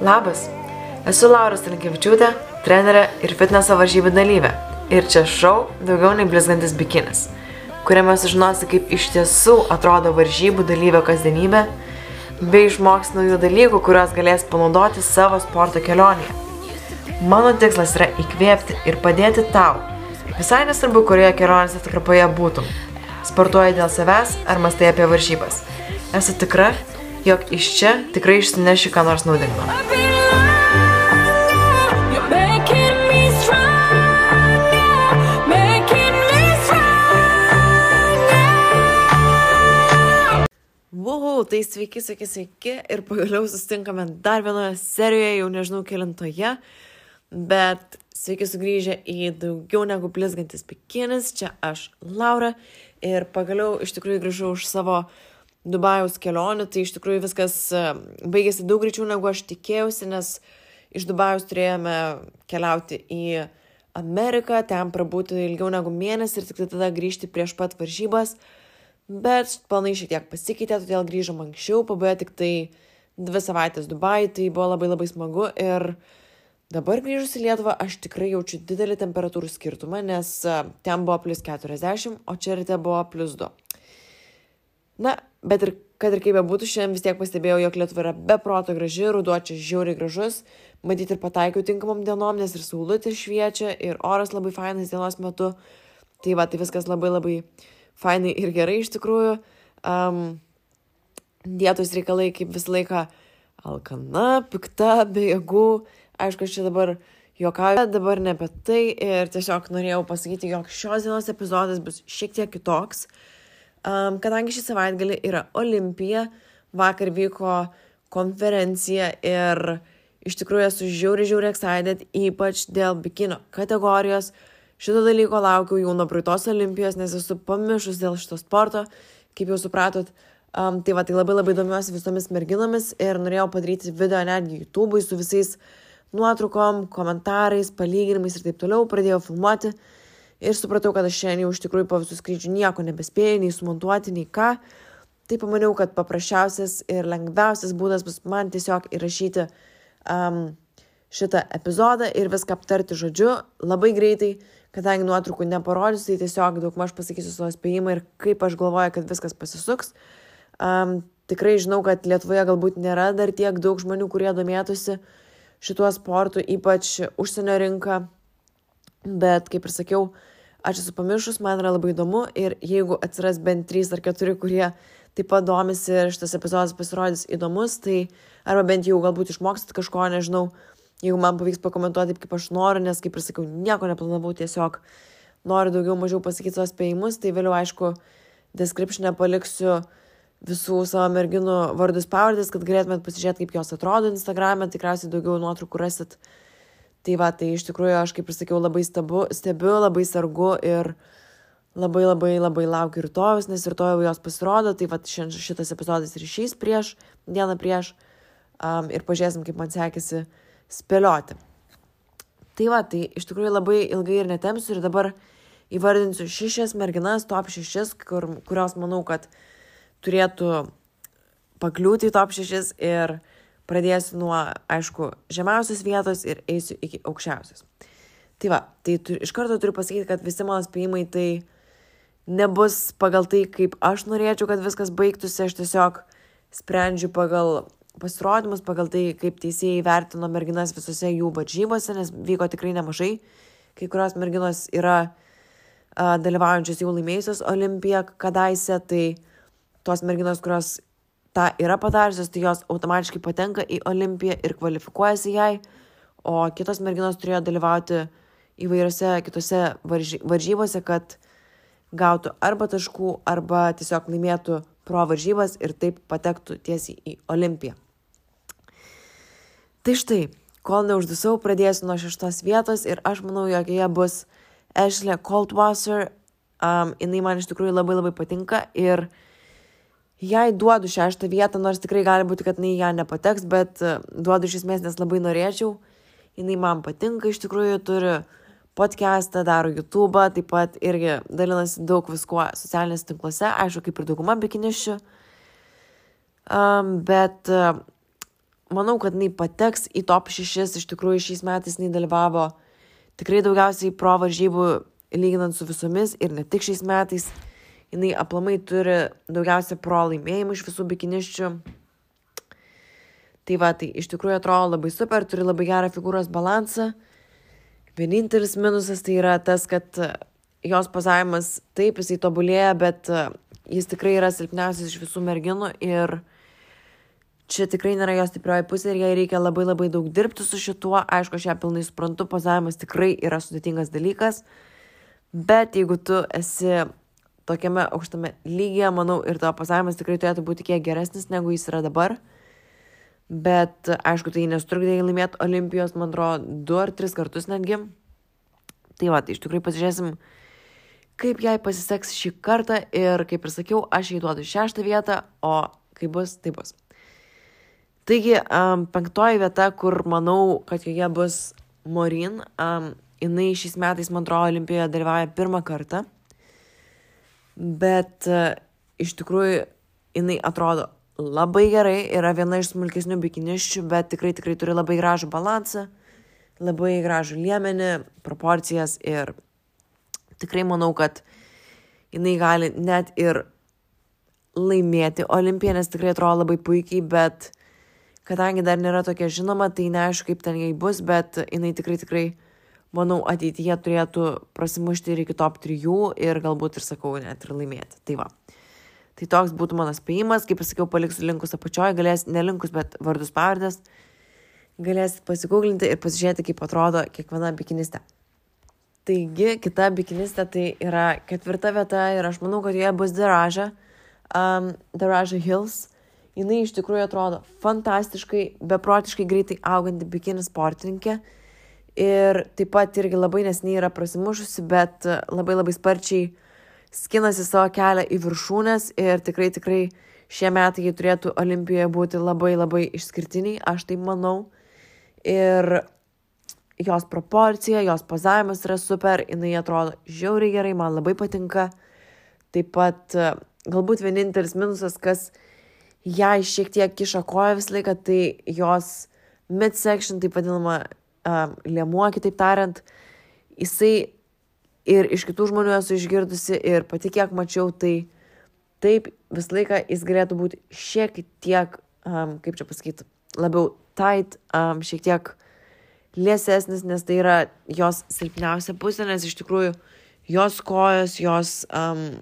Labas, esu Laura Stankievičiūtė, trenerė ir fitneso varžybų dalyvė. Ir čia šau daugiau nei blizgantis bikinis, kuriame sužinosi, kaip iš tiesų atrodo varžybų dalyvio kasdienybė, bei išmoks naujų dalykų, kuriuos galės panaudoti savo sporto kelionėje. Mano tikslas yra įkvėpti ir padėti tau. Visai nesvarbu, kurioje kelionės atkarpoje būtum. Sportuoji dėl savęs ar mastai apie varžybas. Esu tikra, jog iš čia tikrai išsineši ką nors naudingo. Wow, tai sveiki, sveiki, sveiki ir pagaliau susitinkame dar vienoje serijoje, jau nežinau kelintoje, bet sveiki sugrįžę į daugiau negu blizgantis bikinis, čia aš Laura ir pagaliau iš tikrųjų grįžau už savo Dubajaus kelionių, tai iš tikrųjų viskas e, baigėsi daug greičiau negu aš tikėjausi, nes iš Dubajaus turėjome keliauti į Ameriką, ten prabūti ilgiau negu mėnesį ir tik tada grįžti prieš pat varžybas. Bet planai šiek tiek pasikeitė, todėl grįžom anksčiau, pabuvo tik tai dvi savaitės Dubai, tai buvo labai labai smagu ir dabar grįžus į Lietuvą aš tikrai jaučiu didelį temperatūrų skirtumą, nes a, ten buvo plus 40, o čia ryte buvo plus 2. Na, bet ir kad ir kaip bebūtų, šiandien vis tiek pastebėjau, jog Lietuva yra be proto graži, ruduo čia žiauriai gražus, matyti ir pataikiau tinkamam dienom, nes ir saulutė šviečia, ir oras labai fainas dienos metu. Tai va, tai viskas labai labai fainai ir gerai iš tikrųjų. Um, dietos reikalai kaip visą laiką alkana, pikta, be jėgų. Aišku, aš čia dabar juokauju, dabar ne apie tai ir tiesiog norėjau pasakyti, jog šios dienos epizodas bus šiek tiek kitoks. Um, kadangi šį savaitgalį yra Olimpija, vakar vyko konferencija ir iš tikrųjų esu žiauri, žiauri excited, ypač dėl bikino kategorijos. Šito dalyko laukiau jau nuo praeitos Olimpijos, nes esu pamišus dėl šito sporto, kaip jau supratot. Um, tai va, tai labai labai domiuosi visomis merginomis ir norėjau padaryti video netgi YouTube'ui su visais nuotraukom, komentarais, palyginimais ir taip toliau. Pradėjau filmuoti ir supratau, kad aš šiandien jau iš tikrųjų po visų skrydžių nieko nebespėjau, nei sumontuoti, nei ką. Tai pamaniau, kad paprasčiausias ir lengviausias būdas bus man tiesiog įrašyti um, šitą epizodą ir viską aptarti žodžiu labai greitai, kadangi nuotraukų neparodysiu, tai tiesiog daug maž pasakysiu savo spėjimą ir kaip aš galvoju, kad viskas pasisuks. Um, tikrai žinau, kad Lietuvoje galbūt nėra dar tiek daug žmonių, kurie domėtųsi šituo sportu, ypač užsienio rinka, bet kaip ir sakiau, aš esu pamiršus, man yra labai įdomu ir jeigu atsiras bent trys ar keturi, kurie taip pat domisi ir šitas epizodas pasirodys įdomus, tai arba bent jau galbūt išmoksit kažko, nežinau, jeigu man pavyks pakomentuoti taip, kaip aš noriu, nes kaip ir sakiau, nieko neplanavau, tiesiog noriu daugiau mažiau pasakyti savo spėjimus, tai vėliau aišku, descriptionė paliksiu visų savo merginų vardus pavardės, kad galėtumėt pasižiūrėti, kaip jos atrodo Instagram'e, tikriausiai daugiau nuotraukų rasit. Tai va, tai iš tikrųjų aš, kaip ir sakiau, labai stebu, stebiu, labai sargu ir labai labai labai laukiu rytojus, nes rytoj jos pasirodo, tai va šitas epizodas ryšys prieš, dieną prieš um, ir pažiūrėsim, kaip man sekėsi spėlioti. Tai va, tai iš tikrųjų labai ilgai ir netemsiu ir dabar įvardinsiu šešias merginas, top šešis, kur, kurios manau, kad turėtų pakliūti į top šešis ir pradėsiu nuo, aišku, žemiausios vietos ir eisiu iki aukščiausios. Tai va, tai tu, iš karto turiu pasakyti, kad visi mano spėjimai tai nebus pagal tai, kaip aš norėčiau, kad viskas baigtųsi, aš tiesiog sprendžiu pagal pasirodymus, pagal tai, kaip teisėjai vertino merginas visose jų varžybose, nes vyko tikrai nemažai. Kai kurios merginos yra a, dalyvaujančios jau laimėjusios olimpiją kadaise, tai tos merginos, kurios tą yra padariusios, tai jos automatiškai patenka į olimpiją ir kvalifikuojasi jai, o kitos merginos turėjo dalyvauti įvairiose kitose varžybose, kad gautų arba taškų, arba tiesiog laimėtų pro varžybas ir taip patektų tiesiai į olimpiją. Tai štai, kol neuždusau, pradėsiu nuo šeštos vietos ir aš manau, jog jie bus Ashley Coldwasser. Um, jinai man iš tikrųjų labai labai patinka ir jai duodu šeštą vietą, nors tikrai gali būti, kad jinai ją nepateks, bet uh, duodu iš esmės, nes labai norėčiau. Jinai man patinka, iš tikrųjų turi podcastą, daro YouTube, taip pat irgi dalinasi daug viskuo socialinėse tinkluose, aišku, kaip ir dauguma bikinišių. Um, bet uh, manau, kad jinai pateks į top 6, iš tikrųjų šiais metais jinai dalyvavo tikrai daugiausiai pro varžybų lyginant su visomis ir ne tik šiais metais. Jinai aplamai turi daugiausia pro laimėjimų iš visų bikiniščių. Tai va, tai iš tikrųjų atrodo labai super, turi labai gerą figūros balansą. Vienintelis minusas tai yra tas, kad e, jos pozavimas taip, jisai tobulėja, bet e, jis tikrai yra silpniausias iš visų merginų ir čia tikrai nėra jos stiprioji pusė ir jai reikia labai labai daug dirbti su šituo. Aišku, aš ją pilnai suprantu, pozavimas tikrai yra sudėtingas dalykas, bet jeigu tu esi tokiame aukštame lygyje, manau, ir tavo pozavimas tikrai turėtų būti kiek geresnis, negu jis yra dabar. Bet, aišku, tai nesutrukdė jai laimėti Olimpijos, man atrodo, du ar tris kartus netgi. Tai va, tai iš tikrųjų pasižiūrėsim, kaip jai pasiseks šį kartą ir, kaip ir sakiau, aš jai duodu šeštą vietą, o kai bus, tai bus. Taigi, um, penktoji vieta, kur manau, kad joje bus Morin, um, jinai šiais metais, man atrodo, Olimpijoje dalyvauja pirmą kartą, bet uh, iš tikrųjų jinai atrodo labai gerai, yra viena iš smulkesnių bikiniščių, bet tikrai tikrai turi labai gražų balansą, labai gražų liemenį, proporcijas ir tikrai manau, kad jinai gali net ir laimėti olimpiją, nes tikrai atrodo labai puikiai, bet kadangi dar nėra tokia žinoma, tai neaišku, kaip ten jai bus, bet jinai tikrai tikrai, manau, ateityje turėtų prasimušti ir iki top 3 ir galbūt ir sakau, net ir laimėti. Tai va. Tai toks būtų mano spėjimas, kaip pasakiau, paliksiu linkus apačioje, galės, nelinkus, bet vardus pavardės, galėsit pasigūglinti ir pasižiūrėti, kaip atrodo kiekviena bikinistė. Taigi, kita bikinistė tai yra ketvirta vieta ir aš manau, kad joje bus Daraža, um, Daraža Hills. Jis iš tikrųjų atrodo fantastiškai, beprotiškai greitai auganti bikini sportininkė. Ir taip pat irgi labai nesiniai yra prasimušusi, bet labai labai sparčiai skinasi savo kelią į viršūnės ir tikrai, tikrai šie metai jie turėtų Olimpijoje būti labai labai išskirtiniai, aš tai manau. Ir jos proporcija, jos pozavimas yra super, jinai atrodo žiauriai gerai, man labai patinka. Taip pat galbūt vienintelis minusas, kas ją šiek tiek kiša koją visą laiką, tai jos midsection, taip vadinama, um, liemuo, kitaip tariant, jisai ir iš kitų žmonių esu išgirdusi ir pati kiek mačiau, tai taip visą laiką jis galėtų būti šiek tiek, um, kaip čia pasakyti, labiau tight, um, šiek tiek liesesnis, nes tai yra jos silpniausia pusė, nes iš tikrųjų jos kojos, jos um,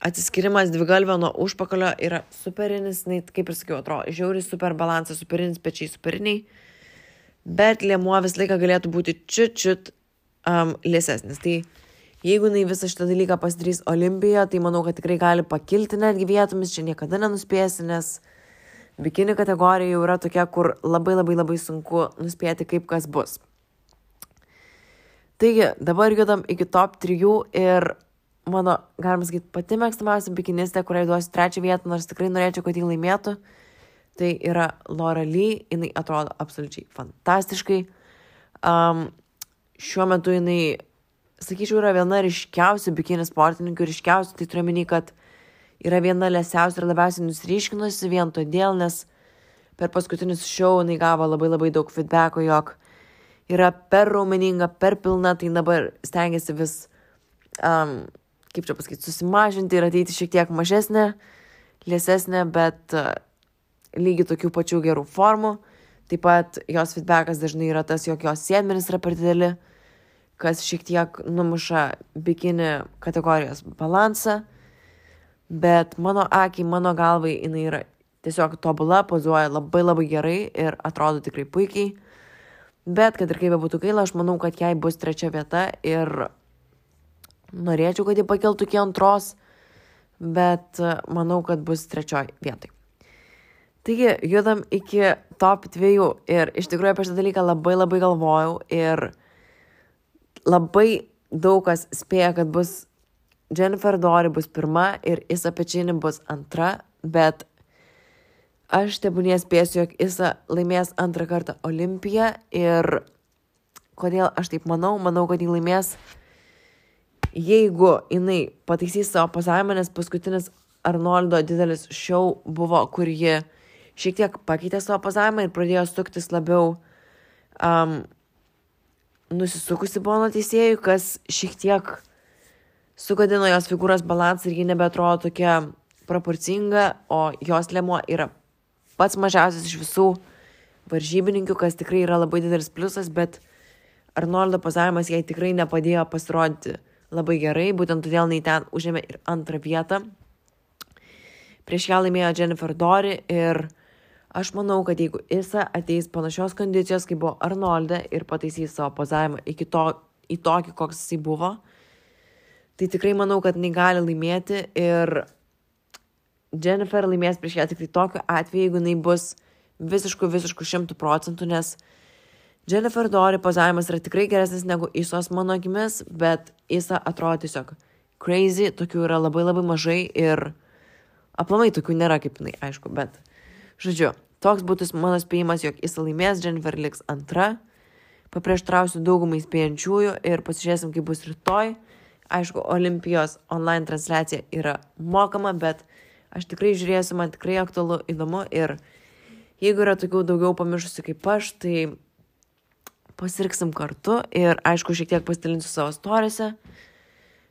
atsiskirimas dvigalvio nuo užpakalio yra superinis, kaip ir sakiau, atrodo, žiauri super balansas, superinis pečiai, superiniai, bet liemuo visą laiką galėtų būti čiut čiut um, liesesnis. Tai jeigu jinai visą šitą dalyką pasidarys Olimpijoje, tai manau, kad tikrai gali pakilti netgi vietomis, čia niekada nenuspėsi, nes bikini kategorija jau yra tokia, kur labai labai labai sunku nuspėti, kaip kas bus. Taigi, dabar judam iki top 3 ir mano, galima sakyti, pati mėgstamiausia bikinistė, kuriai duosiu trečią vietą, nors tikrai norėčiau, kad jį laimėtų, tai yra Laura Lee, jinai atrodo absoliučiai fantastiškai. Um, šiuo metu jinai, sakyčiau, yra viena ryškiausių bikini sportininkų, ryškiausių, tai turiu minį, kad yra viena lėsiausių ir labiausiai nusryškinusi vien todėl, nes per paskutinius šou jinai gavo labai labai daug feedbacko, jog yra per raumeninga, per pilna, tai dabar stengiasi vis, um, kaip čia pasakyti, susimažinti ir ateiti šiek tiek mažesnė, lėsesnė, bet uh, lygiai tokių pačių gerų formų. Taip pat jos feedbackas dažnai yra tas, jog jos sėdmenis yra per dideli kas šiek tiek numuša bikini kategorijos balansą, bet mano akiai, mano galvai jinai yra tiesiog tobula, pozuoja labai labai gerai ir atrodo tikrai puikiai. Bet kad ir kaip bebūtų gaila, aš manau, kad jai bus trečia vieta ir norėčiau, kad ji pakiltų iki antros, bet manau, kad bus trečioj vietoj. Taigi, judam iki top dviejų ir iš tikrųjų apie šitą dalyką labai labai galvojau ir labai daug kas spėja, kad bus Jennifer Dory bus pirma ir Isa Pečini bus antra, bet aš tebūnie spėsiu, jog Isa laimės antrą kartą Olimpiją ir kodėl aš taip manau, manau, kad jį laimės, jeigu jinai pataisys savo pasavimą, nes paskutinis Arnoldo didelis šou buvo, kur ji šiek tiek pakeitė savo pozavimą ir pradėjo suktis labiau um, nusisukusi buvo nuo teisėjų, kas šiek tiek sugadino jos figūros balansą ir ji nebeatrodo tokia proporcinga, o jos lemo yra pats mažiausias iš visų varžybininkių, kas tikrai yra labai didelis pliusas, bet Arnoldo pozavimas jai tikrai nepadėjo pasirodyti labai gerai, būtent todėl jinai ten užėmė ir antrą vietą. Prieš ją laimėjo Jennifer Dory ir aš manau, kad jeigu Isa ateis panašios kondicijos, kaip buvo Arnoldė ir pataisys savo pozavimą iki to, į tokį, koks jisai buvo, tai tikrai manau, kad jinai gali laimėti ir Jennifer laimės prieš ją tik tai tokiu atveju, jeigu jinai bus visiškų, visiškų šimtų procentų, nes Jennifer Dory pozavimas yra tikrai geresnis negu Isos mano akimis, bet Isa atrodo tiesiog crazy, tokių yra labai labai mažai ir aplamai tokių nėra kaip jinai, aišku, bet žodžiu, toks būtų mano spėjimas, jog Isa laimės, Jennifer liks antra, paprieštrausiu daugumai spėjančiųjų ir pasižiūrėsim, kaip bus rytoj. Aišku, Olimpijos online transliacija yra mokama, bet aš tikrai žiūrėsiu, man tikrai aktualu, įdomu ir jeigu yra tokių daugiau pamiršusių kaip aš, tai pasirksim kartu ir aišku, šiek tiek pasidalinsiu savo storiuose.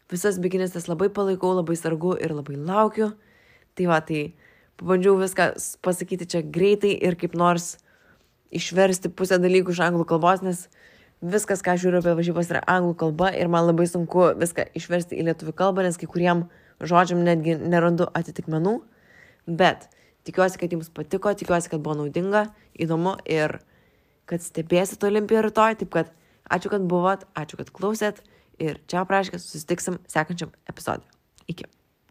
Visas bikinistės labai palaikau, labai sargu ir labai laukiu. Tai va, tai pabandžiau viską pasakyti čia greitai ir kaip nors išversti pusę dalykų iš anglų kalbos, nes viskas, ką žiūriu apie varžybas, yra anglų kalba ir man labai sunku viską išversti į lietuvių kalbą, nes kai kuriem žodžiam netgi nerandu atitikmenų. Bet tikiuosi, kad jums patiko, tikiuosi, kad buvo naudinga, įdomu ir kad stebėsit Olimpiją rytoj. Taip kad ačiū, kad buvot, ačiū, kad klausėt ir čia prašykit, susitiksim sekančiam epizodui. Iki.